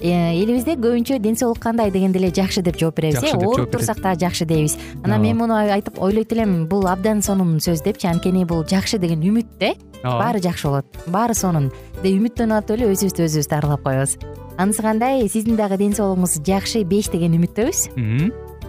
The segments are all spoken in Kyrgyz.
элибизде көбүнчө ден соолук кандай дегенде эле жакшы деп жооп беребиз э? ооруп турсак дагы жакшы дейбиз. Анан мен муну айтып ойлойт элем бул абдан сонун сөз депчи анткени бул жакшы деген үмүт да э баары жакшы болот. Баары сонун. Деп үмүттөнүп атып эле өзүбүздү өзүбүз дарылап коебуз. Анысы кандай? Сиздин дагы ден соолугуңуз жакшы беш деген үмүттөбүз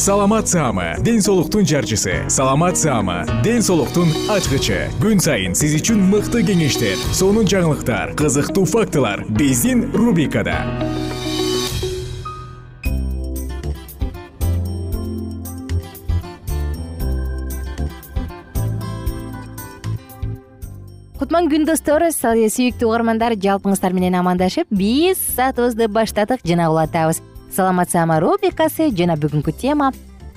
саламат саама ден соолуктун жарчысы. Саламат саама ден соолуктун ачкычы. Күн сайын сиз үчүн мыкты кеңештер сонун жаңылыктар кызыктуу фактылар биздин рубрикада. Кутман күн достор сүйүктүү угармандар жалпыңыздар менен амандашып биз саатыбызды баштадык. Жана улантабыз саламат саама рубрикасы жана бүгүнкү тема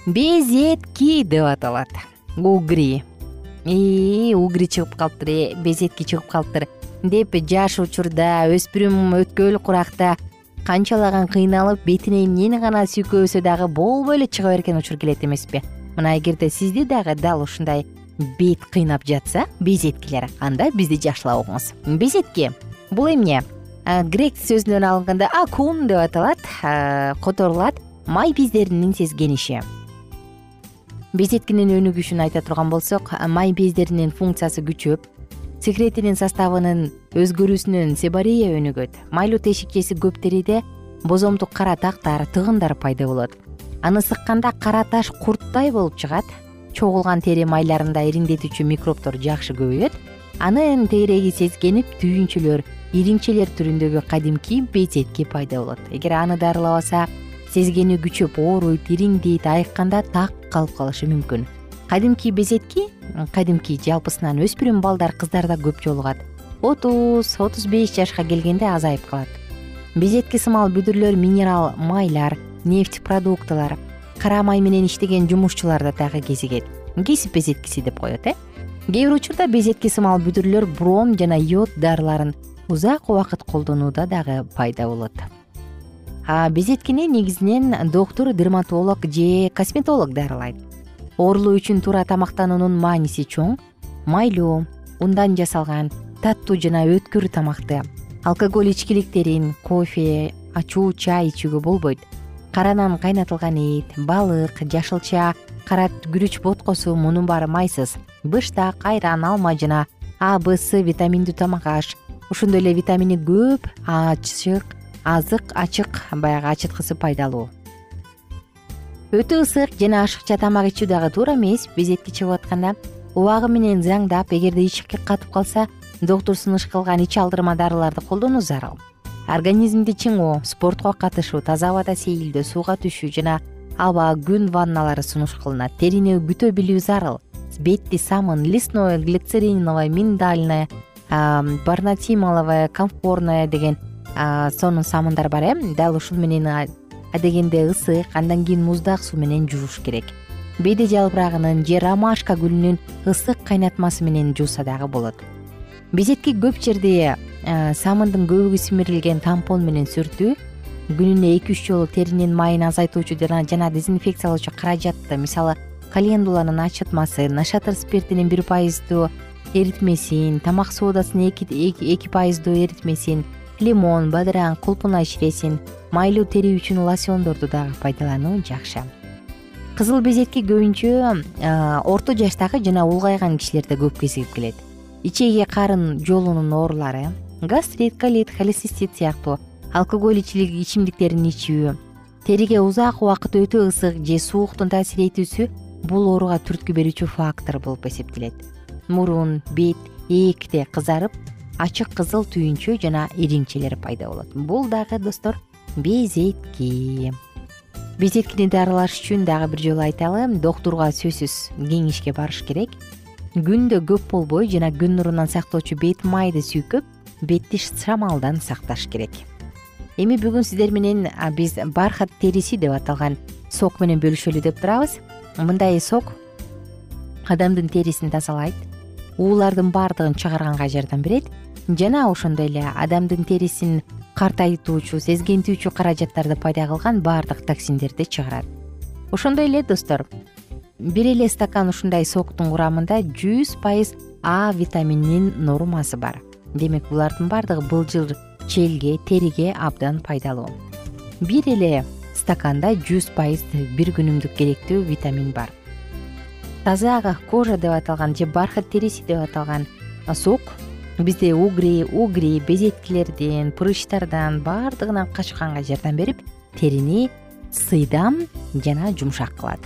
безетки деп аталат. Угри. Угри чыгып калыптыр э безетки чыгып калыптыр деп жаш учурда өспүрүм өткөл куракта канчалаган кыйналып бетине эмнени гана сүйкөбөсө дагы болбой эле чыга берген учур келет эмеспи? Мына эгерде сизди дагы дал ушундай бет кыйнап жатса безеткилер анда бизди жакшылап угуңуз. Безетки бул эмне грек сөзүнөн алынганда акун деп аталат. Которулат май бездеринин сезгениши безеткинин өнүгүшүн айта турган болсок май бездеринин функциясы күчөп секретинин составынын өзгөрүүсүнөн себорея өнүгөт. Майлуу тешикчеси көп териде бозомдук кара тактар тыгындар пайда болот. Аны сыкканда кара таш курттай болуп чыгат. Чогулган тери майларында ириңдетүүчү микробдор жакшы көбөйөт. Анын тегереги сезгенип түйүнчүлөр ириңчелер түрүндөгү кадимки безетки пайда болот. Эгер аны дарылабаса сезгени күчөп ооруйт ириңдейт айыкканда так калып калышы мүмкүн. Кадимки безетки кадимки жалпысынан өспүрүм балдар кыздарда көп жолугат. Отуз отуз беш жашка келгенде азайып калат. Безетки сымал бүдүрлөр минерал майлар нефть продуктылар кара май менен иштеген жумушчуларда дагы кезигет. Кесип безеткиси деп коет э? Кээ бир учурда безетки сымал бүдүрлөр бром жана йод дарыларын узак убакыт колдонууда дагы пайда болот. Безеткини негизинен доктур дерматолог же косметолог дарылайт. Оорулуу үчүн туура тамактануунун мааниси чоң майлуу ундан жасалган таттуу жана өткүр тамакты алкоголь ичкиликтерин кофе ачуу чай ичүүгө болбойт. Кара нан кайнатылган эт балык жашылча кара күрүч боткосу мунун баары майсыз. Быштак айран алма жана а б с витаминдүү тамак аш ошондой эле витамини көп ачык азык ачык баягы ачыткысы пайдалуу. Өтө ысык жана ашыкча тамак ичүү дагы туура эмес безетки чыгып атканда убагы менен заңдап эгерде ички катып калса доктур сунуш кылган ич алдырма дарыларды колдонуу зарыл организмди чыңоо спортко катышуу таза абада сейилдөө сууга түшүү жана аба күн ванналары сунуш кылынат терини күтө билүү зарыл бетти самын лесное глицериновое миндальное барнатималовое комфорное деген сонун самындар бар э? Дал ушул менен адегенде ысык андан кийин муздак суу менен жууш керек. Беди жалбырагынын же ромашка гүлүнүн ысык кайнатмасы менен жууса дагы болот. Безетки көп жерде самындын көбүгү симирилген тампон менен сүртүү күнүнө эки үч жолу теринин майын азайтуучу жана дезинфекциялоочу каражатты мисалы календуланын ачытмасы нашатыр спиртинин бир пайыздуу эритмесин тамак соодасынын эки пайыздуу эритмесин лимон бадыраң кулпунай ширесин майлуу тери үчүн лосьондорду дагы пайдалануу жакшы. Кызыл безетки көбүнчө орто жаштагы жана улгайган кишилерде көп кезигип келет. Ичеги карын жолунун оорулары гастрит колит холецистит сыяктуу алкоголь ичимдиктерин ичүү териге узак убакыт өтө ысык же сууктун таасир этүүсү бул ооруга түрткү берүүчү фактор болуп эсептелет мурун бет ээкте кызарып ачык кызыл түйүнчө жана ириңчелер пайда болот. Бул дагы достор безетки. Безеткини дарылаш үчүн дагы бир жолу айталы доктурга сөзсүз кеңешке барыш керек. Күндө көп болбой жана күн нурунан сактоочу бет майды сүйкөп бетти шамалдан сакташ керек. Эми бүгүн сиздер менен биз бархат териси деп аталган сок менен бөлүшөлү деп турабыз. Мындай сок адамдын терисин тазалайт уулардын баардыгын чыгарганга жардам берет. Жана ошондой эле адамдын терисин картайтуучу сезгентүүчү каражаттарды пайда кылган баардык токсиндерди чыгарат. Ошондой эле достор бир эле стакан ушундай соктун курамында жүз пайыз а витамининин нормасы бар. Демек булардын баардыгы былжыр челге териге абдан пайдалуу. Бир эле стаканда жүз пайыз бир күнүмдүк керектүү витамин бар таза кожа деп аталган же бархат териси деп аталган сок. Бизде угри угри безеткилерден прыщтардан баардыгынан качканга жардам берип терини сыйдам жана жумшак кылат.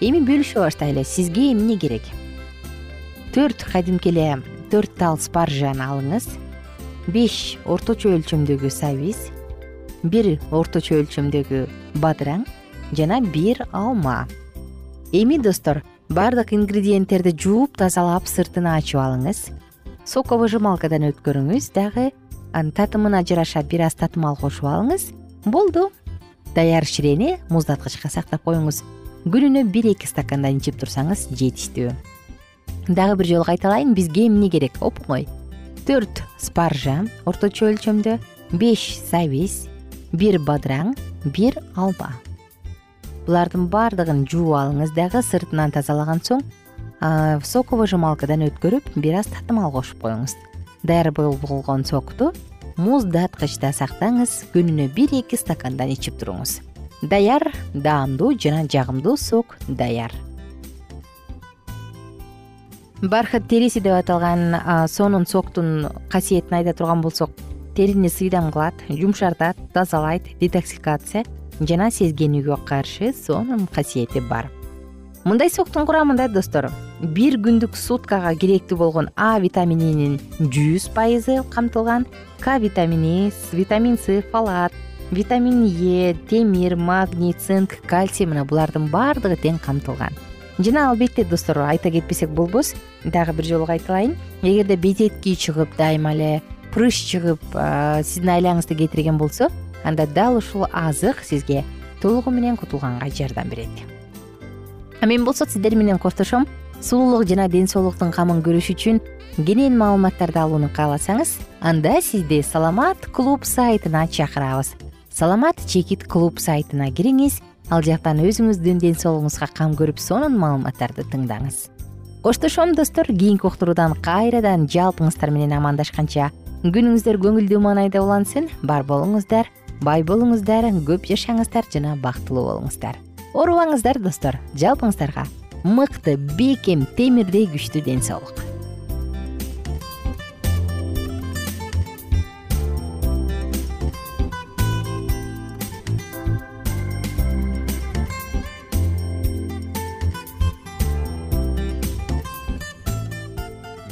Эми бөлүшө баштайлы сизге эмне керек? Төрт кадимки эле төрт тал спаржаны алыңыз. Беш орточо өлчөмдөгү сабиз бир орточо өлчөмдөгү бадыраң жана бир алма. Эми достор баардык ингредиенттерди жууп тазалап сыртын ачып алыңыз. Соковыжималкадан өткөрүңүз. Дагы анын татымына жараша бир аз татымал кошуп алыңыз. Болду. Даяр ширени муздаткычка сактап коюңуз. Күнүнө бир эки стакандан ичип турсаңыз жетиштүү дагы бир жолу кайталайын. Бизге эмне керек? Оп оңой төрт спаржа орточо өлчөмдө беш сабиз бир бадыраң бир алма булардын баардыгын жууп алыңыз. Дагы сыртынан тазалаган соң соковыжималкадан өткөрүп бир аз татымал кошуп коюңуз. Даяр болгон сокту муздаткычта сактаңыз күнүнө бир эки стакандан ичип туруңуз. Даяр даамдуу жана жагымдуу сок даяр. Бархат териси деп аталган сонун соктун касиетин айта турган болсок терини сыйдам кылат жумшартат тазалайт детоксикация жана сезгенүүгө каршы сонун касиети бар. Мындай соктун курамында достор бир күндүк суткага керектүү болгон а витамининин жүз пайызы камтылган к витамини витамин с фалат витамин е темир магний цинк кальций мына булардын баардыгы тең камтылган. Жана албетте достор айта кетпесек болбос дагы бир жолу кайталайын. Эгерде безетки чыгып дайыма эле прыщ чыгып сиздин айлаңызды кетирген болсо анда дал ушул азык сизге толугу менен кутулганга жардам берет. Мен болсо сиздер менен коштошом. Сулуулук жана ден соолуктун камын көрүш үчүн кенен маалыматтарды алууну кааласаңыз анда сизди саламат клуб сайтына чакырабыз. Саламат чекит клуб сайтына кириңиз ал жактан өзүңүздүн ден соолугуңузга кам көрүп сонун маалыматтарды тыңдаңыз. Коштошом достор кийинки уктуруудан кайрадан жалпыңыздар менен амандашканча күнүңүздөр көңүлдүү маанайда улансын. Бар болуңуздар бай болуңуздар көп жашаңыздар жана бактылуу болуңуздар. Оорубаңыздар достор. Жалпыңыздарга мыкты бекем темирдей күчтүү ден соолук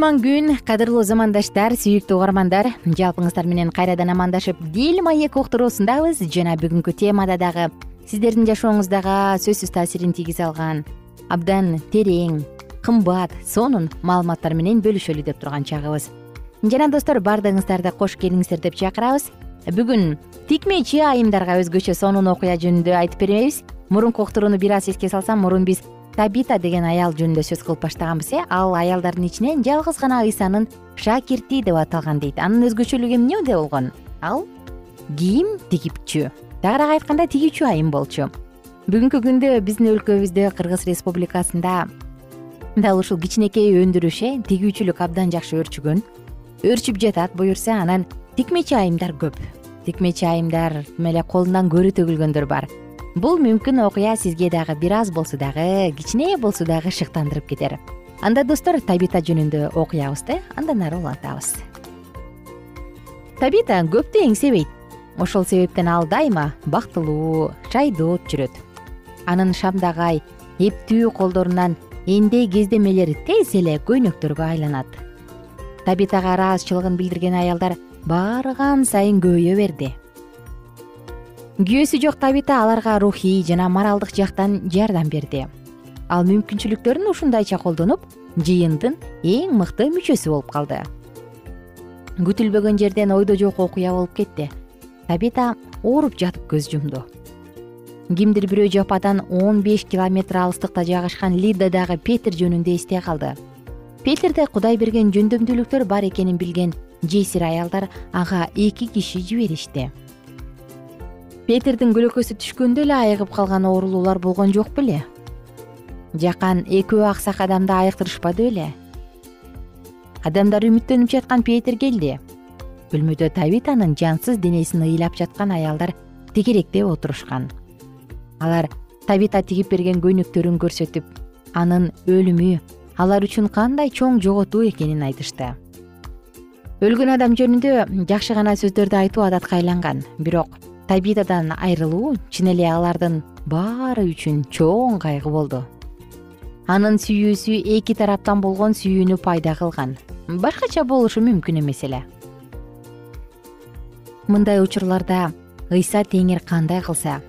кутман күн кадырлуу замандаштар сүйүктүү угармандар жалпыңыздар менен кайрадан амандашып дил маек уктуруусундабыз. Жана бүгүнкү темада дагы сиздердин жашооңуздага сөзсүз таасирин тийгизе алган абдан терең кымбат сонун маалыматтар менен бөлүшөлү деп турган чагыбыз. Жана достор баардыгыңыздарды кош келиңиздер деп чакырабыз. Бүгүн тикмечи айымдарга өзгөчө сонун окуя жөнүндө айтып беребиз мурунку уктурууну бир аз эске салсам мурун биз табита деген аял жөнүндө сөз кылып баштаганбыз э? Ал аялдардын ичинен жалгыз гана ыйсанын шакирти деп аталган дейт. Анын өзгөчөлүгү эмнеде болгон? Ал кийим тигипчү. Тагыраак айтканда тигүүчү айым болчу. Бүгүнкү күндө биздин өлкөбүздө кыргыз республикасында дал ушул кичинекей өндүрүш э? Тигүүчүлүк абдан жакшы өөрчүгөн өөрчүп жатат буюрса анан тикмечи айымдар көп. Тикмечи айымдар тим эле колунан көрө төгүлгөндөр бар бул мүмкүн окуя сизге дагы бир аз болсо дагы кичине болсо дагы шыктандырып кетер. Анда достор табита жөнүндө окуябызды андан ары улантабыз. Табита көптү эңсебейт. Ошол себептен ал дайыма бактылуу шайдоот жүрөт. Анын шамдагай эптүү колдорунан эндей кездемелер тез эле көйнөктөргө айланат. Табитага ыраазычылыгын билдирген аялдар баарыган сайын көбөйө берди күйөөсү жок табита аларга рухий жана моралдык жактан жардам берди. Ал мүмкүнчүлүктөрүн ушундайча колдонуп жыйындын эң мыкты мүчөсү болуп калды. Күтүлбөгөн жерден ойдо жок окуя болуп кетти. Табита ооруп жатып көз жумду. Кимдир бирөө жападан он беш километр алыстыкта жайгашкан лиддадагы петир жөнүндө эстей калды. Петерде кудай берген жөндөмдүүлүктөр бар экенин билген жесир аялдар ага эки киши жиберишти петердин көлөкөсү түшкөндө эле айыгып калган оорулуулар болгон жок беле. Жакан экөө аксак адамды айыктырышпады беле адамдар үмүттөнүп жаткан петир келди. Бөлмөдө табитанын жансыз денесин ыйлап жаткан аялдар тегеректеп отурушкан. Алар табита тигип берген көйнөктөрүн көрсөтүп анын өлүмү алар үчүн кандай чоң жоготуу экенин айтышты. Өлгөн адам жөнүндө жакшы гана сөздөрдү айтуу адатка айланган бирок табитадан айрылуу чын эле алардын баары үчүн чоң кайгы болду. Анын сүйүүсү эки тараптан болгон сүйүүнү пайда кылган. Башкача болушу мүмкүн эмес эле. Мындай учурларда ыйса теңир кандай кылса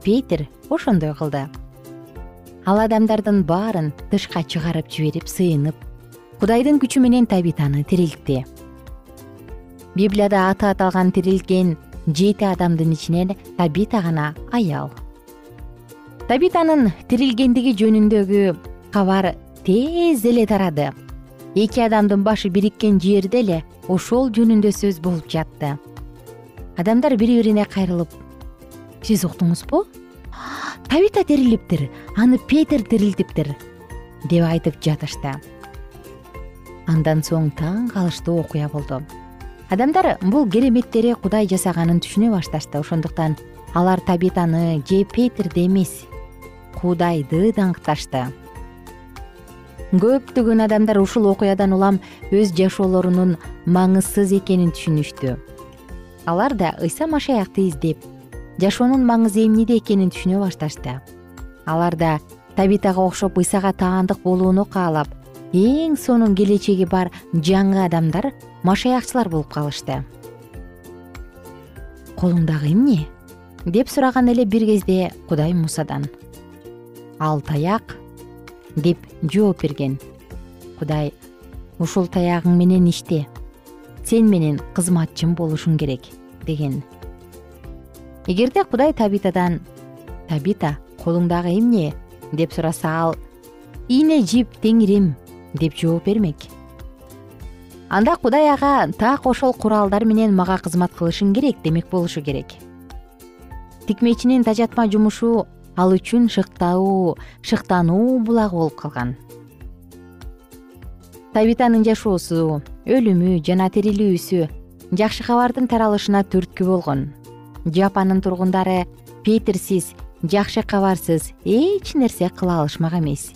петир ошондой кылды. Ал адамдардын баарын тышка чыгарып жиберип сыйынып кудайдын күчү менен табитаны тирилтти. Библияда аты аталган тирилткен жети адамдын ичинен табита гана аял. Табитанын тирилгендиги жөнүндөгү кабар тез эле тарады. Эки адамдын башы бириккен жерде эле ошол жөнүндө сөз болуп жатты. Адамдар бири бирине кайрылып сиз уктуңузбу табита тирилиптир аны петир тирилтиптир деп айтып жатышты. Андан соң таң калыштуу окуя болду адамдар бул кереметтери кудай жасаганын түшүнө башташты. Ошондуктан алар табитаны же петирди эмес кудайды даңкташты. Көптөгөн адамдар ушул окуядан улам өз жашоолорунун маңызсыз экенин түшүнүштү. Алар да ыйса машаякты издеп жашоонун маңызы эмнеде экенин түшүнө башташты. Алар да табитага окшоп ыйсага таандык болууну каалап эң сонун келечеги бар жаңы адамдар машаякчылар болуп калышты. Колуңдагы эмне? Деп сураган эле бир кезде кудай мусадан. Ал таяк деп жооп берген. Кудай ушул таягың менен иште. Сен менин кызматчым болушуң керек деген. Эгерде кудай табитадан табита колуңдагы эмне? деп сураса ал ийне жип теңирим деп жооп бермек. Анда кудай ага так ошол куралдар менен мага кызмат кылышың керек демек болушу керек. Тикмечинин тажатма жумушу ал үчүн шыктоо шыктануу булагы болуп калган. Табитанын жашоосу өлүмү жана тирилүүсү жакшы кабардын таралышына түрткү болгон. Жапанын тургундары петерсиз жакшы кабарсыз эч нерсе кыла алышмак эмес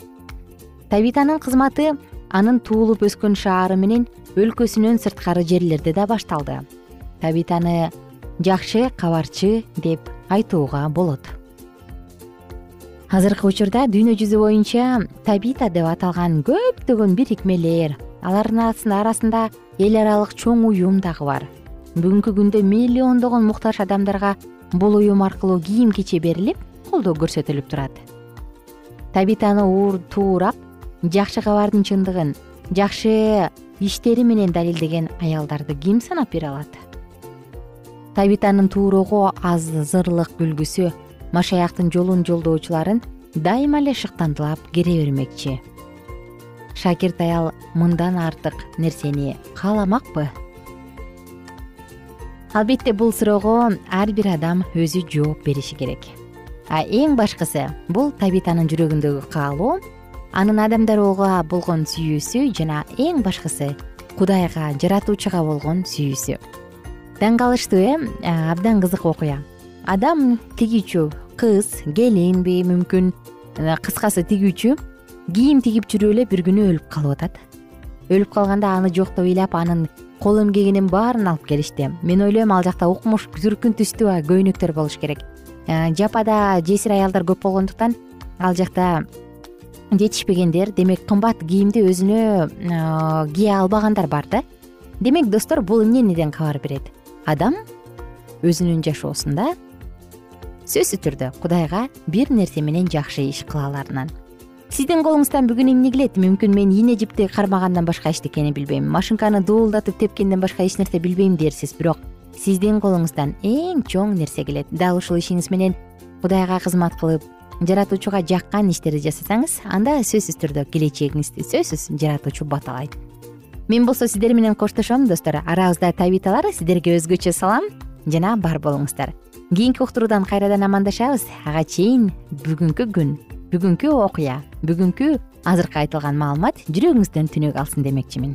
табитанын кызматы анын туулуп өскөн шаары менен өлкөсүнөн сырткары жерлерде да башталды. Табитаны жакшы кабарчы деп айтууга болот. Азыркы учурда дүйнө жүзү боюнча табита деп аталган көптөгөн бирикмелер алардын арасында эл аралык чоң уюм дагы бар. Бүгүнкү күндө миллиондогон муктаж адамдарга бул уюм аркылуу кийим кече берилип колдоо көрсөтүлүп турат. Табитаны туурап жакшы кабардын чындыгын жакшы иштери менен далилдеген аялдарды ким санап бере алат? Табитанын тууроого азырлык күлгүсү машаяктын жолун жолдоочуларын дайыма эле шыктандылап кере бермекчи. Шакирт аял мындан артык нерсени кааламакпы? Албетте бул суроого ар бир адам өзү жооп бериши керек. А эң башкысы бул табитанын жүрөгүндөгү каалоо анын адамдарга болгон сүйүүсү жана эң башкысы кудайга жаратуучуга болгон сүйүүсү. Таң калыштуу э абдан кызык окуя. Адам тигүүчү кыз келинби мүмкүн. Э, кыскасы тигүүчү кийим тигип жүрүп эле бир күнү өлүп калып атат. Өлүп калганда аны жоктоп ыйлап анын кол эмгегинин баарын алып келишти. Мен ойлойм ал жакта укмуш түркүн түстүү көйнөктөр болуш керек. Э, жапада жесир аялдар көп болгондуктан ал жакта жетишпегендер демек кымбат кийимди өзүнө э, кие албагандар бар да. Демек достор бул эмнеден кабар берет? Адам өзүнүн жашоосунда сөзсүз түрдө кудайга бир нерсе менен жакшы иш кыла аларынан сиздин колуңуздан бүгүн эмне келет? Мүмкүн мен ийне жипти кармагандан башка эчтекени билбейм. Машинканы дуулдатып тепкенден башка эч нерсе билбейм дерсиз бирок сиздин колуңуздан эң чоң нерсе келет. Дал ушул ишиңиз менен кудайга кызмат кылып жаратуучуга жаккан иштерди жасасаңыз анда сөзсүз түрдө келечегиңизди сөзсүз жаратуучу баталайт мен болсо сиздер менен коштошом достор. Арабызда табиталар сиздерге өзгөчө салам. Жана бар болуңуздар. Кийинки уктуруудан кайрадан амандашабыз. Ага чейин бүгүнкү күн бүгүнкү окуя бүгүнкү азыркы айтылган маалымат жүрөгүңүздөн түнөк алсын демекчимин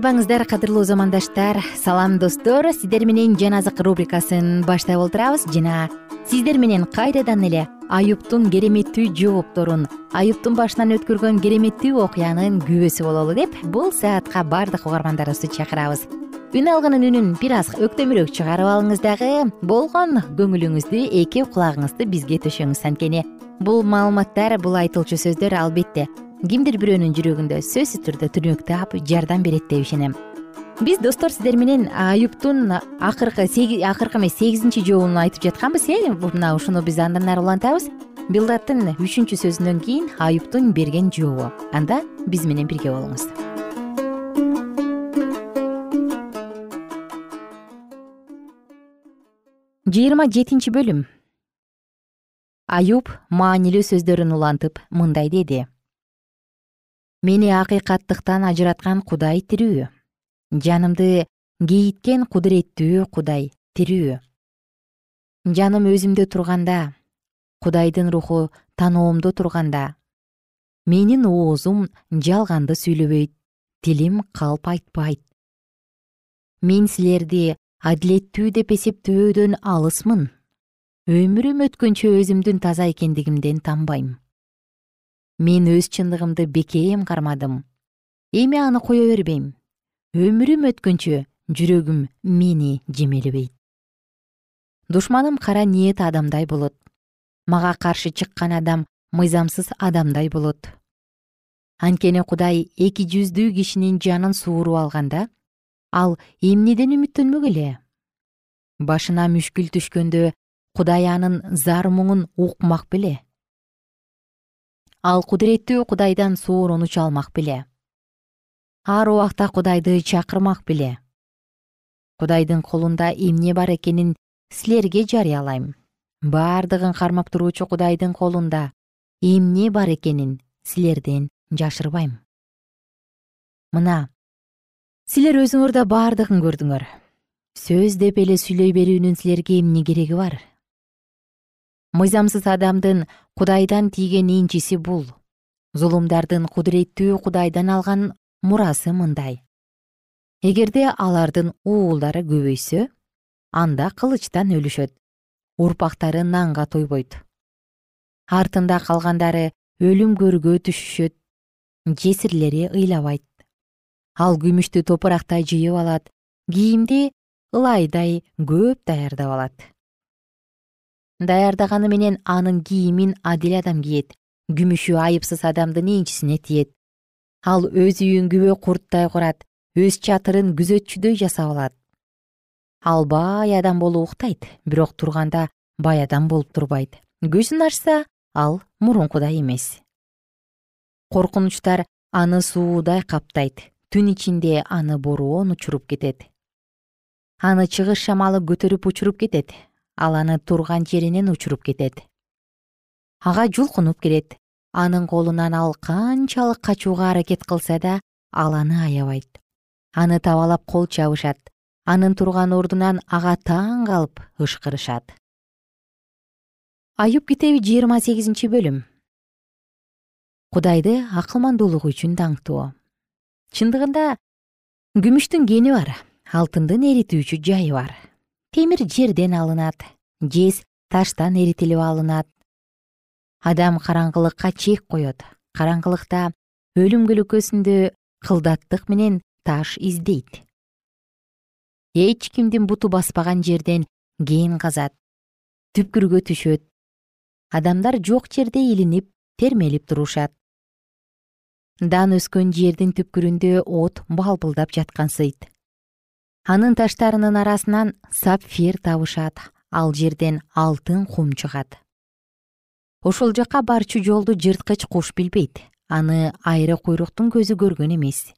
кадырлуу замандаштар. Салам достор. Сиздер менен жан азык рубрикасын баштап олтурабыз. Жана сиздер менен кайрадан эле аюптун кереметтүү жоопторун аюптун башынан өткөргөн кереметтүү окуянын күбөсү бололу деп бул саатка баардык угармандарыбызды чакырабыз. Үн алгынын үнүн бир аз өктөмүрөөк чыгарып алыңыз дагы болгон көңүлүңүздү эки кулагыңызды бизге төшөңүз. Анткени бул маалыматтар бул айтылчу сөздөр албетте кимдир бирөөнүн жүрөгүндө сөзсүз түрдө түнөктап жардам берет деп ишенем. Биз достор сиздер менен аюптун акыркы акыркы эмес сегизинчи жообун айтып жатканбыз э мына ушуну биз андан ары улантабыз. Билдаттын үчүнчү сөзүнөн кийин аюптун берген жообу анда биз менен бирге болуңуз. Жыйырма жетинчи бөлүм. Аюб маанилүү сөздөрүн улантып мындай деди мени акыйкаттыктан ажыраткан кудай тирүү. Жанымды кейиткен кудуреттүү кудай тирүү. Жаным өзүмдө турганда кудайдын руху таноомдо турганда менин оозум жалганды сүйлөбөйт тилим калп айтпайт. Мен силерди адилеттүү деп эсептөөдөн алысмын. Өмүрүм өткөнчө өзүмдүн таза экендигимден танбайм мен өз чындыгымды бекем кармадым. Эми аны кое бербейм. Өмүрүм өткөнчө жүрөгүм мени жемелебейт. Душманым кара ниет адамдай болот. Мага каршы чыккан адам мыйзамсыз адамдай болот. Анткени кудай эки жүздүү кишинин жанын сууруп алганда ал эмнеден үмүттөнмөк эле? Башына мүшкүл түшкөндө кудай анын зар муңун укмак беле ал кудуреттүү кудайдан сооронуч алмак беле. Ар убакта кудайды чакырмак беле. Кудайдын колунда эмне бар экенин силерге жарыялайм. Бардыгын кармап туруучу кудайдын колунда эмне бар экенин силерден жашырбайм. Мына силер өзүңөр да бардыгын көрдүңөр. Сөз деп эле сүйлөй берүүнүн силерге эмне кереги бар мыйзамсыз адамдын кудайдан тийген энчиси бул. Зулумдардын кудуреттүү кудайдан алган мурасы мындай. Эгерде алардын уулдары көбөйсө анда кылычтан өлүшөт урпактары нанга тойбойт. Артында калгандары өлүм көргө түшүшөт жесирлери ыйлабайт. Ал күмүштү топурактай жыйып алат кийимди ылайдай көп даярдап алат даярдаганы менен анын кийимин адил адам кийет күмүшү айыпсыз адамдын энчисине тиет. Ал өз үйүн күбө курттай курат өз чатырын күзөтчүдөй жасап алат. Ал бай адам болуп уктайт бирок турганда бай адам болуп турбайт. Көзүн ачса ал мурункудай эмес. Коркунучтар аны суудай каптайт түн ичинде аны бороон учуруп кетет. Аны чыгыш шамалы көтөрүп учуруп кетет ал аны турган жеринен учуруп кетет. Ага жулкунуп кирет анын колунан ал канчалык качууга аракет кылса да ал аны аябайт. Аны табалап кол чабышат. Анын турган ордунан ага таң калып ышкырышат. Аюб китеби жыйырма сегизинчи бөлүм. Кудайды акылмандуулугу үчүн даңктоо чындыгында күмүштүн кени бар алтындын эритүүчү жайы бар темир жерден алынат жез таштан эритилип алынат. Адам караңгылыкка чек коет. Караңгылыкта өлүм көлөкөсүндө кылдаттык менен таш издейт. Эч кимдин буту баспаган жерден кен казат түпкүргө түшөт. Адамдар жок жерде илинип термелип турушат. Дан өскөн жердин түпкүрүндө от балбылдап жаткансыйт анын таштарынын арасынан сапфир табышат ал жерден алтын кум чыгат. Ошол жакка барчу жолду жырткыч куш билбейт аны айры куйруктун көзү көргөн эмес.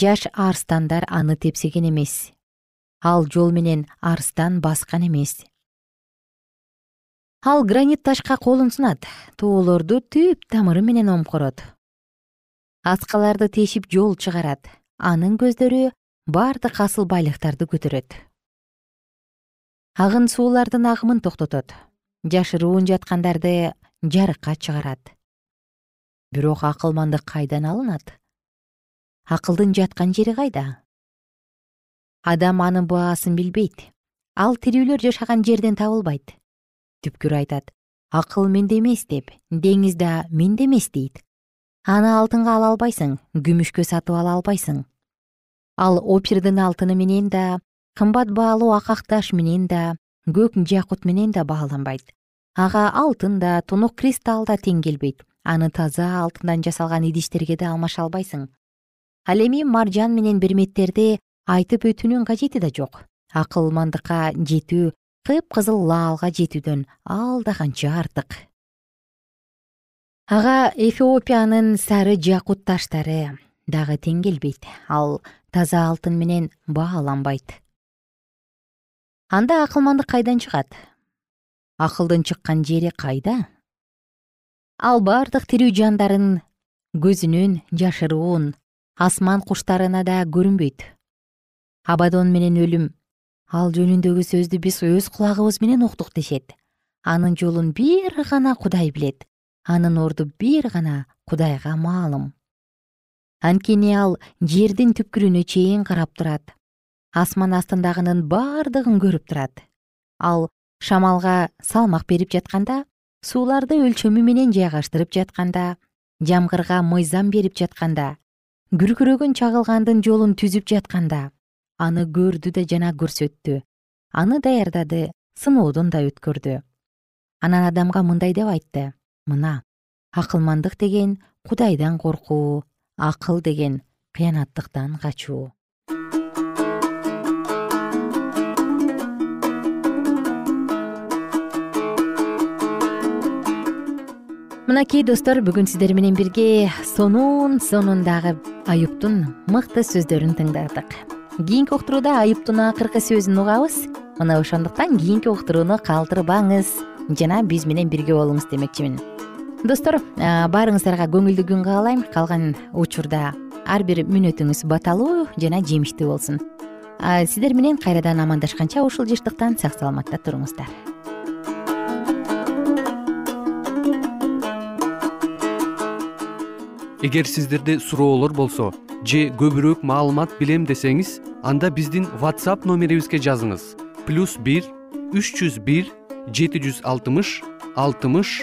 Жаш арстандар аны тепсеген эмес ал жол менен арстан баскан эмес. Ал гранит ташка колун сунат тоолорду түп тамыры менен омкорот. Аскаларды тешип жол чыгарат анын көздөрү бардык асыл байлыктарды көтөрөт. Агын суулардын агымын токтотот. Жашыруун жаткандарды жарыкка чыгарат. Бирок акылмандык кайдан алынат? Акылдын жаткан жери кайда? Адам анын баасын билбейт. Ал тирүүлөр жашаган жерден табылбайт. Түпкүр айтат акыл менде эмес деп. Деңиз да менде эмес дейт. Аны алтынга ала албайсың күмүшкө сатып ала албайсың ал опирдин алтыны менен да кымбат баалуу акак таш менен да көк жакут менен да бааланбайт. Ага алтын да тунук кристалл да тең келбейт аны таза алтындан жасалган идиштерге да алмаша албайсың. Ал эми маржан менен берметтерди айтып өтүүнүн кажети да жок. Акылмандыкка жетүү кыпкызыл лаалга жетүүдөн алда канча артык. Ага эфиопиянын сары жакут таштары дагы тең келбейт ал таза алтын менен бааланбайт. Анда акылмандык кайдан чыгат? Акылдын чыккан жери кайда? Ал бардык тирүү жандардын көзүнөн жашыруун асман куштарына да көрүнбөйт. Абадон менен өлүм ал жөнүндөгү сөздү биз өз кулагыбыз менен уктук дешет. Анын жолун бир гана кудай билет анын орду бир гана кудайга маалым анткени ал жердин түпкүрүнө чейин карап турат. Асман астындагынын бардыгын көрүп турат. Ал шамалга салмак берип жатканда сууларды өлчөмү менен жайгаштырып жатканда жамгырга мыйзам берип жатканда күркүрөгөн чагылгандын жолун түзүп жатканда аны көрдү да жана көрсөттү аны даярдады сыноодон да өткөрдү. Анан адамга мындай деп айтты. Мына акылмандык деген кудайдан коркуу акыл деген кыянаттыктан качуу. Мынакей достор бүгүн сиздер менен бирге сонун сонундагы аюптун мыкты сөздөрүн тыңдадык кийинки уктурууда аюптун акыркы сөзүн угабыз. Мына ошондуктан кийинки уктурууну калтырбаңыз. Жана биз менен бирге болуңуз демекчимин достор баарыңыздарга көңүлдүү күн каалайм. Калган учурда ар бир мүнөтүңүз баталуу жана жемиштүү болсун. Сиздер менен кайрадан амандашканча ушул жыштыктан сак саламатта туруңуздар. Эгер сиздерде суроолор болсо же көбүрөөк маалымат билем десеңиз анда биздин whatsapp номерибизге жазыңыз. Плюс бир үч жүз бир жети жүз алтымыш алтымыш